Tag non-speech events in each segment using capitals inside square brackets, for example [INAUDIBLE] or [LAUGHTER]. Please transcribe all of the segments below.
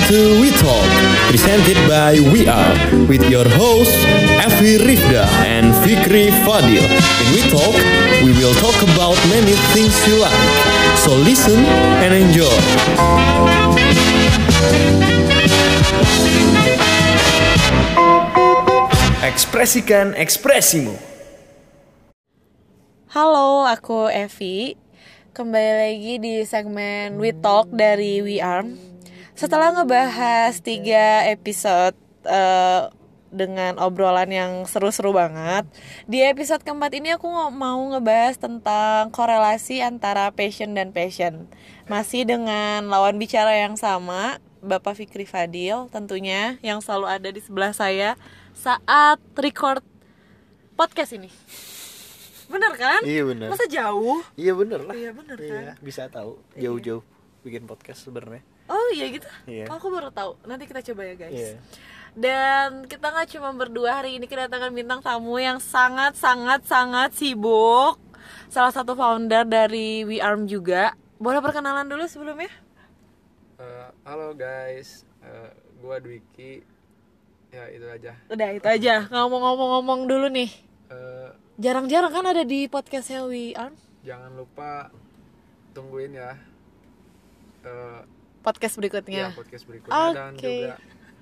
Welcome to We Talk, presented by We Are, with your hosts Evi Rifda and Fikri Fadil. In We Talk, we will talk about many things you like. So listen and enjoy. Ekspresikan ekspresimu. Halo, aku Evi. Kembali lagi di segmen We Talk dari We Arm. Setelah ngebahas tiga episode eh, dengan obrolan yang seru-seru banget, di episode keempat ini aku mau ngebahas tentang korelasi antara passion dan passion. Masih dengan lawan bicara yang sama, Bapak Fikri Fadil tentunya yang selalu ada di sebelah saya saat record podcast ini. Bener kan? Iya, bener. Masa jauh? Iya bener lah. Iya, bener kan? Iya, bisa tahu jauh-jauh bikin podcast sebenarnya. Oh iya gitu? Oh, aku baru tahu. Nanti kita coba ya guys. Iya. Dan kita nggak cuma berdua hari ini kedatangan bintang tamu yang sangat sangat sangat sibuk. Salah satu founder dari We Arm juga. Boleh perkenalan dulu sebelumnya? Eh, halo guys, Eh, gua Dwiki. Ya itu aja. Udah itu aja. Ngomong-ngomong-ngomong dulu nih. Eh, Jarang-jarang kan ada di podcastnya We Arm. jangan lupa tungguin ya. Eh, Podcast ya berikutnya. podcast berikutnya dan Oke. juga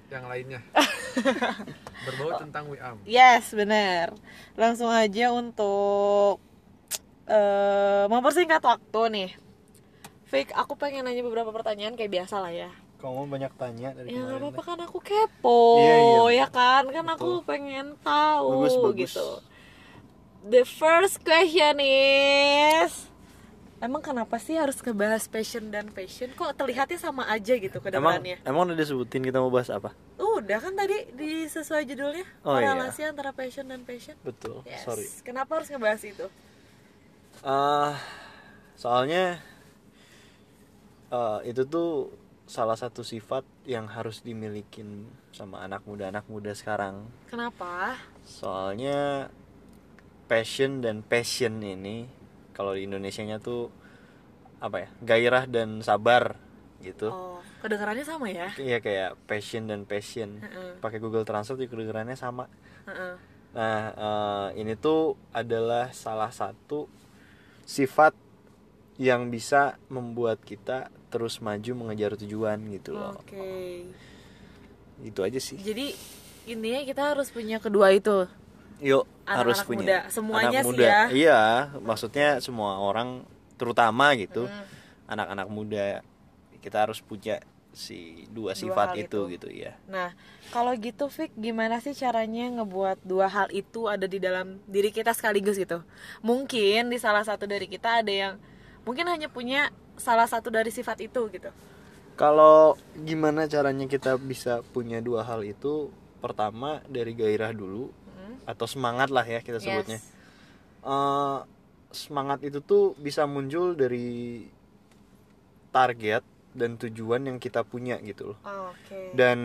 yang lainnya. [LAUGHS] Berbau tentang WIAM. Yes, benar. Langsung aja untuk eh mempersingkat waktu nih. Fik, aku pengen nanya beberapa pertanyaan kayak biasa lah ya. Kamu banyak tanya dari Ya nggak apa-apa kan aku kepo, Iya, iya. ya kan? Kan aku pengen tahu Bagus, bagus. gitu. The first question is Emang kenapa sih harus ngebahas passion dan passion? Kok terlihatnya sama aja gitu ke Emang depannya? emang udah disebutin kita mau bahas apa? Udah kan tadi di sesuai judulnya Oh, iya. Korelasi antara passion dan passion Betul. Yes. Sorry. Kenapa harus ngebahas itu? Ah, soalnya eh, itu tuh salah satu sifat yang harus dimiliki sama anak muda anak muda sekarang. Kenapa? Soalnya passion dan passion ini kalau di Indonesianya tuh apa ya? Gairah dan sabar gitu. Oh, kedengarannya sama ya? Iya kayak passion dan passion. Heeh. Pakai Google Translate juga kedengarannya sama. Heeh. Nah, eh, ini tuh adalah salah satu sifat yang bisa membuat kita terus maju mengejar tujuan gitu loh. Oke. Itu aja sih. Jadi intinya kita harus punya kedua itu. Yuk, Anak-anak harus punya. muda. Semuanya Anak sih muda. ya. Iya, maksudnya semua orang terutama gitu. Hmm. Anak-anak muda kita harus punya si dua, Dua sifat itu itu. gitu ya. Nah, kalau gitu Fik, gimana sih caranya ngebuat dua hal itu ada di dalam diri kita sekaligus gitu? Mungkin di salah satu dari kita ada yang mungkin hanya punya salah satu dari sifat itu gitu. Kalau gimana caranya kita bisa punya dua hal itu? Pertama dari gairah dulu atau semangat lah ya kita sebutnya. Yes. Eh, semangat itu tuh bisa muncul dari target dan tujuan yang kita punya gitu loh. Oke. Dan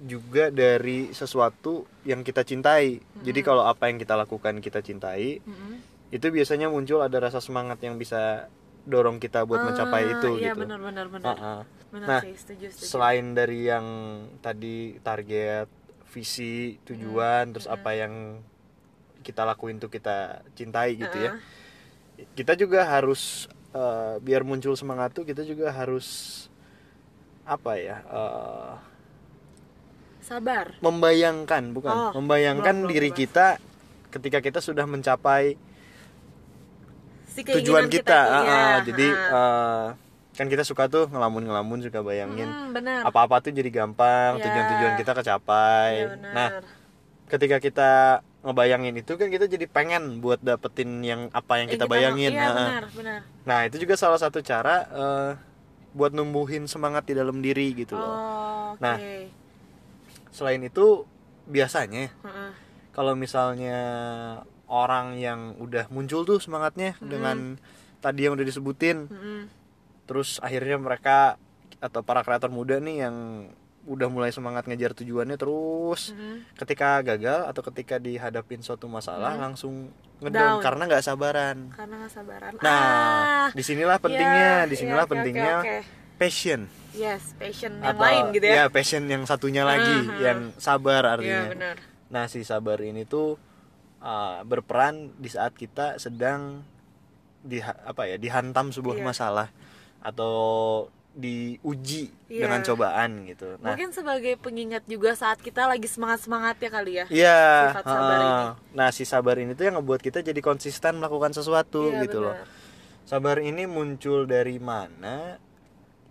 juga dari sesuatu yang kita cintai. Jadi kalau apa yang kita lakukan kita cintai, Mm-mm. itu biasanya muncul ada rasa semangat yang bisa dorong kita buat mencapai Ah, itu Iya gitu. benar benar benar. Ah-ah. Benar Nah, sih, setuju setuju. selain dari yang tadi target visi tujuan terus apa yang kita lakuin tuh kita cintai gitu ya kita juga harus eh, biar muncul semangat tuh kita juga harus apa ya eh, Sabar. membayangkan bukan Oh, membayangkan belum, belum diri dibahas. kita ketika kita sudah mencapai Si tujuan kita, Ah, iya, ah. jadi ah. eh, kan kita suka tuh ngelamun-ngelamun suka bayangin Hmm, apa-apa tuh jadi gampang Ya. tujuan-tujuan kita kecapai benar. nah ketika kita ngebayangin itu kan kita jadi pengen buat dapetin yang apa yang Eh, kita bayangin Iya, Nah, benar, benar. nah itu juga salah satu cara eh, buat numbuhin semangat di dalam diri gitu loh Oh, oke. Nah. selain itu biasanya Heeh. kalau misalnya orang yang udah muncul tuh semangatnya dengan tadi yang udah disebutin Mm-mm. Terus akhirnya mereka atau para kreator muda nih yang udah mulai semangat ngejar tujuannya terus Mm-mm. ketika gagal atau ketika dihadapin suatu masalah langsung Down. ngedown karena nggak sabaran Karena nggak sabaran. nah ah, di sinilah pentingnya ya, di sinilah iya, oke, pentingnya oke, oke. passion yes passion yang atau lain gitu ya, passion yang satunya lagi Aha. yang sabar Iya, artinya benar nah si sabar ini tuh uh, berperan di saat kita sedang di apa ya dihantam sebuah Iya. masalah atau diuji Iya. dengan cobaan gitu nah mungkin sebagai pengingat juga saat kita lagi semangat semangat ya kali ya Iya, Sifat sabar heeh. ini. nah si sabar ini tuh yang ngebuat kita jadi konsisten melakukan sesuatu Iya, gitu loh. benar. Sabar ini muncul dari mana?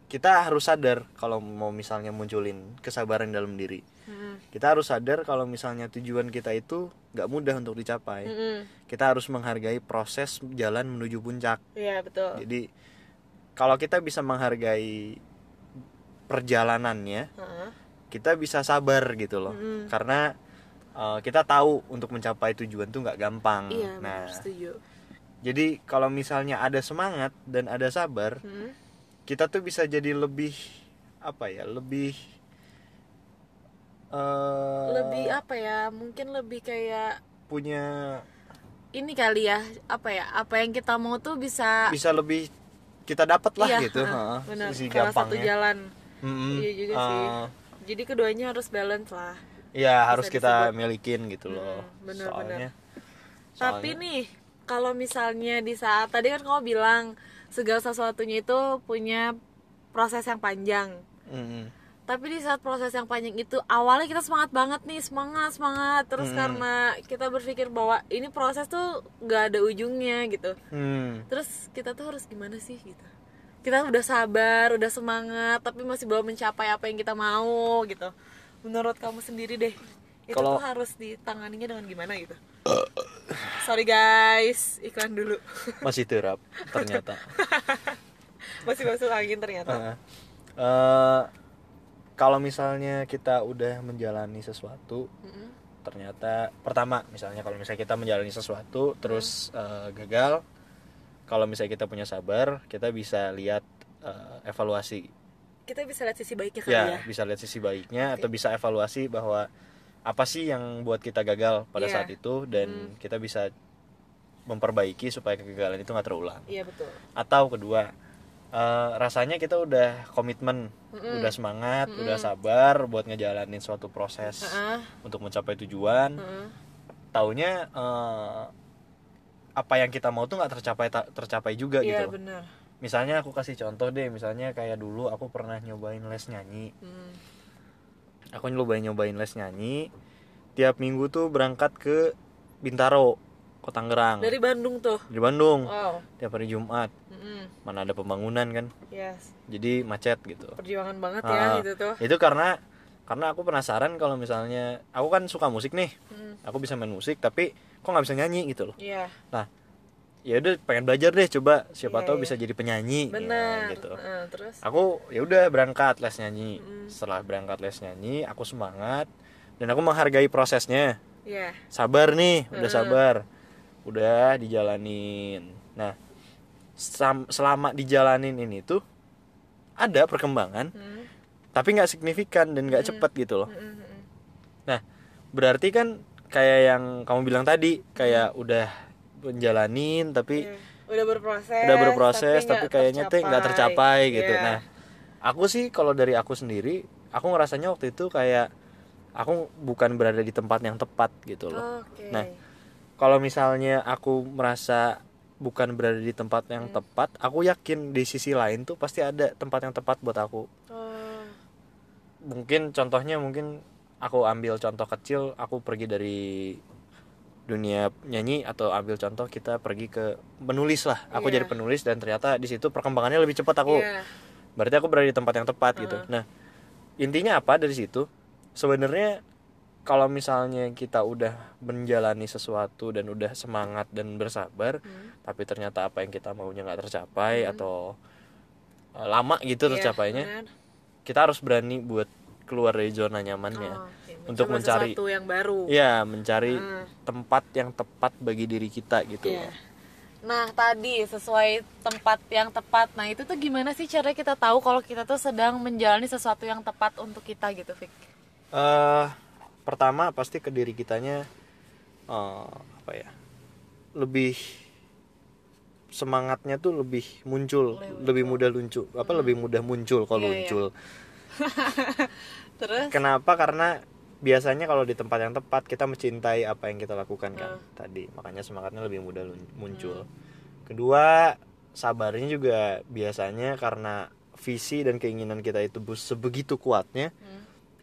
Kita harus sadar kalau mau misalnya munculin kesabaran dalam diri. Mm-mm. Kita harus sadar kalau misalnya tujuan kita itu nggak mudah untuk dicapai. Mm-mm. Kita harus menghargai proses jalan menuju puncak. iya betul Jadi kalau kita bisa menghargai perjalanannya, Heeh. kita bisa sabar gitu loh. Karena uh, kita tahu untuk mencapai tujuan tuh nggak gampang. Iya nah setuju. jadi kalau misalnya ada semangat dan ada sabar kita tuh bisa jadi lebih apa ya lebih uh, lebih apa ya mungkin lebih kayak punya ini kali ya apa ya apa yang kita mau tuh bisa bisa lebih kita dapat lah iya, gitu. heeh, heeh, benar si salah satu gampangnya. jalan. Mm-mm. iya juga sih. Uh, jadi keduanya harus balance lah. Ya harus kita disebut. milikin gitu loh. Mm, bener, soalnya. tapi soalnya- nih kalau misalnya di saat tadi kan kamu bilang segala sesuatunya itu punya proses yang panjang. Mm-mm. Tapi di saat proses yang panjang itu awalnya kita semangat banget nih semangat semangat. Terus Mm. karena kita berpikir bahwa ini proses tuh nggak ada ujungnya gitu. Hmm. terus kita tuh harus gimana sih gitu? Kita udah sabar udah semangat tapi masih belum mencapai apa yang kita mau gitu. Menurut kamu sendiri deh itu Kalau- tuh harus ditanganinya dengan gimana gitu? Sorry guys. Iklan dulu. Masih terap ternyata. [LAUGHS] Masih masuk angin ternyata. Heeh. Eh, kalau misalnya kita udah menjalani sesuatu Mm-mm. ternyata pertama misalnya kalau misalnya kita menjalani sesuatu terus eh, gagal kalau misalnya kita punya sabar kita bisa lihat eh, evaluasi. Kita bisa lihat sisi baiknya kali ya ya, bisa lihat sisi baiknya atau bisa evaluasi bahwa apa sih yang buat kita gagal pada Iya. saat itu dan kita bisa memperbaiki supaya kegagalan itu nggak terulang. Iya betul. Atau kedua eh, rasanya kita udah komitmen udah semangat udah sabar buat ngejalanin suatu proses Heeh. untuk mencapai tujuan Heeh. taunya eh, apa yang kita mau tuh nggak tercapai ta- tercapai juga iya gitu loh. benar misalnya aku kasih contoh deh misalnya kayak dulu aku pernah nyobain les nyanyi Hmm. aku nyobain nyobain les nyanyi tiap minggu tuh berangkat ke Bintaro ke Tangerang. Dari Bandung tuh? Di Bandung. Wow. Tiap hari Jumat. Mm-mm. mana ada pembangunan kan? Yes. Jadi macet gitu. Perjuangan banget Ah, ya itu tuh. itu karena karena aku penasaran kalau misalnya aku kan suka musik nih. Hmm. aku bisa main musik tapi kok nggak bisa nyanyi gitu loh. Iya. Nah ya udah pengen belajar deh coba. Siapa Iya, tahu iya. bisa jadi penyanyi ya, benar. gitu. Heeh, terus? Aku ya udah berangkat les nyanyi. Mm. setelah berangkat les nyanyi aku semangat. Dan aku menghargai prosesnya. Ya sabar nih udah Mm. sabar udah dijalanin nah selama dijalanin ini tuh ada perkembangan Hmm. tapi nggak signifikan dan nggak cepat gitu loh Mm-mm, mm-mm. nah berarti kan kayak yang kamu bilang tadi kayak udah menjalanin tapi Iya. udah berproses udah berproses tapi, nggak kayaknya tuh nggak tercapai gitu Iya. nah aku sih kalau dari aku sendiri aku ngerasanya waktu itu kayak aku bukan berada di tempat yang tepat gitu loh oke Nah, kalau misalnya aku merasa bukan berada di tempat yang Hmm. tepat aku yakin di sisi lain tuh pasti ada tempat yang tepat buat aku. Oh, mungkin contohnya mungkin aku ambil contoh kecil aku pergi dari dunia nyanyi atau ambil contoh kita pergi ke menulis lah. Aku Iya. jadi penulis dan ternyata di situ perkembangannya lebih cepat aku. Iya. berarti aku berada di tempat yang tepat gitu. Nah intinya apa dari situ? Sebenarnya kalau misalnya kita udah menjalani sesuatu dan udah semangat dan bersabar Hmm. tapi ternyata apa yang kita maunya nggak tercapai atau uh, lama gitu Iya, tercapainya benar. kita harus berani buat keluar dari zona nyamannya Oh, untuk Mencoba mencari sesuatu yang baru ya mencari Hmm. tempat yang tepat bagi diri kita gitu Iya. Nah tadi sesuai tempat yang tepat Nah itu tuh gimana sih cara kita tahu kalau kita tuh sedang menjalani sesuatu yang tepat untuk kita gitu Fik eh pertama pasti ke diri kitanya eh, apa ya lebih semangatnya tuh lebih muncul, lebih mudah lucu, apa lebih mudah muncul kalau Iya, iya. muncul. [LAUGHS] terus Kenapa? Karena biasanya kalau di tempat yang tepat kita mencintai apa yang kita lakukan kan tadi, makanya semangatnya lebih mudah muncul. Kedua, sabarnya juga biasanya karena visi dan keinginan kita itu sebegitu kuatnya,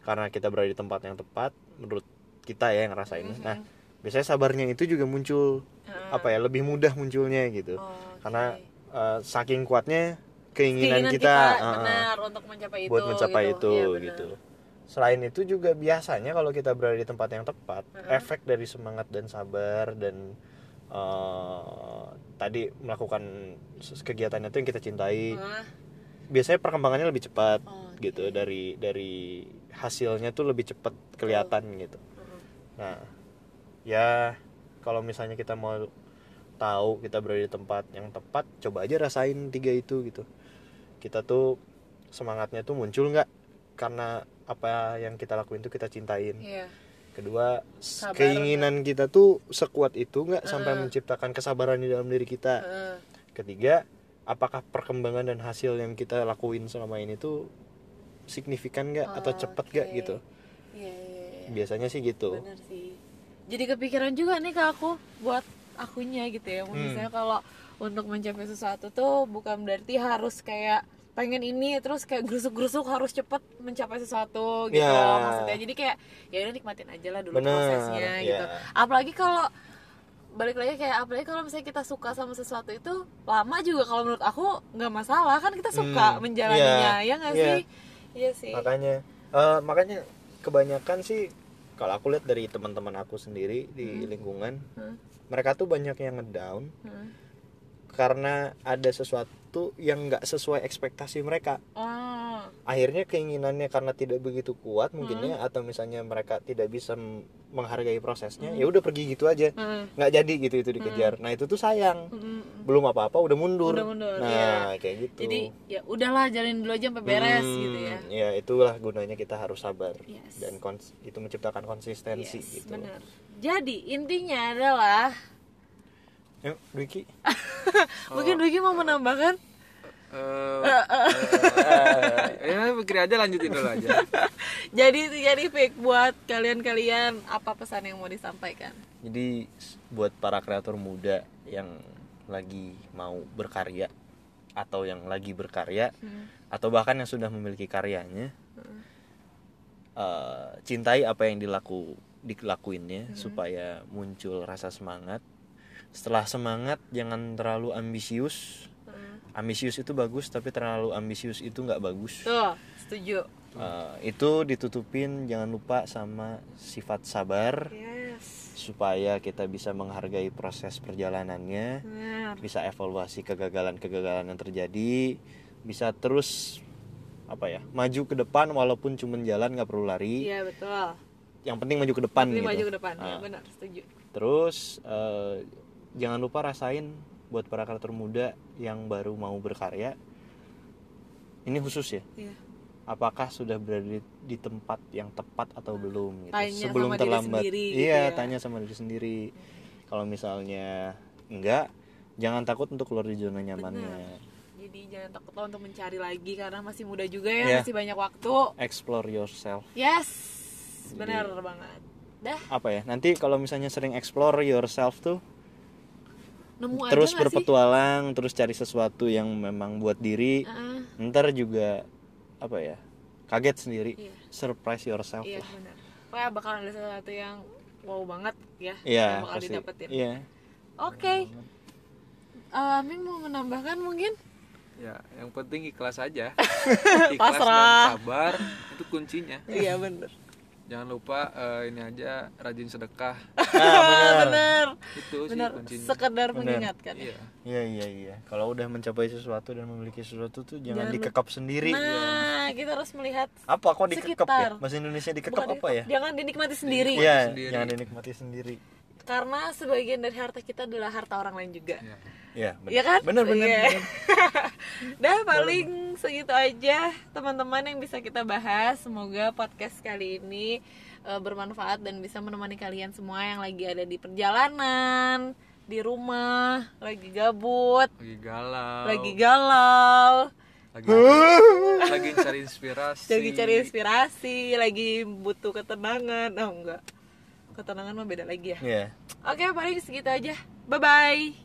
karena kita berada di tempat yang tepat, menurut kita ya yang ngerasain. Nah, biasanya sabarnya itu juga muncul apa ya lebih mudah munculnya gitu, karena eh, saking kuatnya keinginan, keinginan kita, kita, eh, benar untuk mencapai itu buat mencapai gitu. itu benar. gitu. Selain itu juga biasanya kalau kita berada di tempat yang tepat, efek dari semangat dan sabar dan eh, tadi melakukan kegiatan itu yang kita cintai, Hah? biasanya perkembangannya lebih cepat Oh, gitu dari dari hasilnya tuh lebih cepat kelihatan gitu. Nah, ya kalau misalnya kita mau tahu kita berada di tempat yang tepat, coba aja rasain tiga itu gitu. Kita tuh semangatnya tuh muncul nggak karena apa yang kita lakuin tuh kita cintain. Iya. Kedua, Sabar keinginan kita tuh sekuat itu nggak sampai menciptakan kesabaran di dalam diri kita. Heeh. Ketiga, apakah perkembangan dan hasil yang kita lakuin selama ini tuh signifikan nggak atau cepet nggak oke. gitu? Iya, iya, iya. Biasanya sih gitu. Bener sih. Jadi kepikiran juga nih ke aku buat akunya gitu ya. Hmm. Misalnya kalau untuk mencapai sesuatu tuh bukan berarti harus kayak pengen ini terus kayak gerusuk-gerusuk harus cepet mencapai sesuatu gitu Ya. maksudnya jadi kayak ya udah nikmatin aja lah dulu Bener, prosesnya ya. gitu apalagi kalau balik lagi kayak apalagi kalau misalnya kita suka sama sesuatu itu lama juga kalau menurut aku nggak masalah kan kita suka Hmm, menjalaninya iya, ya nggak iya. sih iya sih makanya eh, makanya kebanyakan sih kalau aku lihat dari teman-teman aku sendiri di lingkungan Hmm. mereka tuh banyak yang ngedown Hmm. karena ada sesuatu yang nggak sesuai ekspektasi mereka oh akhirnya keinginannya karena tidak begitu kuat mungkin ya atau misalnya mereka tidak bisa menghargai prosesnya ya udah pergi gitu aja. Hmm. nggak jadi gitu itu dikejar. Nah itu tuh sayang. Belum apa-apa udah mundur, Udah mundur, nah kayak gitu. Jadi ya udahlah jalanin dulu aja sampai beres Hmm, gitu ya. ya itulah gunanya kita harus sabar Yes. dan kons- itu menciptakan konsistensi Yes, gitu. benar. Jadi intinya adalah yuk Dwiki. [LAUGHS] Mungkin Dwiki mau menambahkan Eh, eh, ya pikir aja lanjutin dulu aja. [LAUGHS] Jadi jadi fake buat kalian-kalian apa pesan yang mau disampaikan? Jadi buat para kreator muda yang lagi mau berkarya atau yang lagi berkarya atau bahkan yang sudah memiliki karyanya eh, cintai apa yang dilaku dilakuinnya supaya muncul rasa semangat. Setelah semangat jangan terlalu ambisius ambisius itu bagus tapi terlalu ambisius itu nggak bagus. Tuh setuju. Eh, itu ditutupin jangan lupa sama sifat sabar yes. supaya kita bisa menghargai proses perjalanannya benar. bisa evaluasi kegagalan-kegagalan yang terjadi bisa terus apa ya maju ke depan walaupun cuman jalan nggak perlu lari. Iya betul. Yang penting maju ke depan Ini gitu. maju ke depan. Ya Ah. benar setuju. Terus eh, jangan lupa rasain buat para kreator muda yang baru mau berkarya ini khusus ya? Iya. Apakah sudah berada di, di tempat yang tepat atau belum gitu. Tanya sebelum sama diri terlambat. sendiri gitu iya ya. tanya sama diri sendiri. Kalau misalnya enggak jangan takut untuk keluar di zona nyamannya. Jadi jangan takut untuk mencari lagi karena masih muda juga ya Iya. masih banyak waktu. Explore yourself. Yes benar banget. Dah. apa ya? Nanti kalau misalnya sering explore yourself tuh nemu terus aja nggak sih? berpetualang terus cari sesuatu yang memang buat diri. Ah, ntar juga apa ya kaget sendiri. Iya. surprise yourself iya lah. benar. Pokoknya bakal ada sesuatu yang wow banget ya iya yang bakal pasti. didapetin. Iya. Oke. Eh, Amin mau menambahkan mungkin? Ya yang penting ikhlas aja. [LAUGHS] Ikhlas Pasrah. dan sabar itu kuncinya. Iya benar jangan lupa eh, ini aja rajin sedekah [LAUGHS] ah, benar benar itu sih benar kuncinya sekedar mengingatkan iya Iya iya iya. Kalau udah mencapai sesuatu dan memiliki sesuatu tuh jangan Jangan dikekap sendiri. nah kita harus melihat Apa kok dikekap Sekitar. ya? Bahasa Indonesia dikekap Bukan apa ya? jangan dinikmati sendiri Iya, sendiri. jangan dinikmati sendiri. Karena sebagian dari harta kita adalah harta orang lain juga Iya. Iya, benar. Iya kan? Benar benar. Benar. [LAUGHS] Dah paling segitu aja teman-teman yang bisa kita bahas. Semoga podcast kali ini eh, bermanfaat dan bisa menemani kalian semua yang lagi ada di perjalanan, di rumah, lagi gabut, lagi galau lagi galau, lagi lagi cari inspirasi lagi cari inspirasi, lagi butuh ketenangan. Oh enggak. Ketenangan mah beda lagi ya. Iya. Oke, paling segitu aja. Bye bye.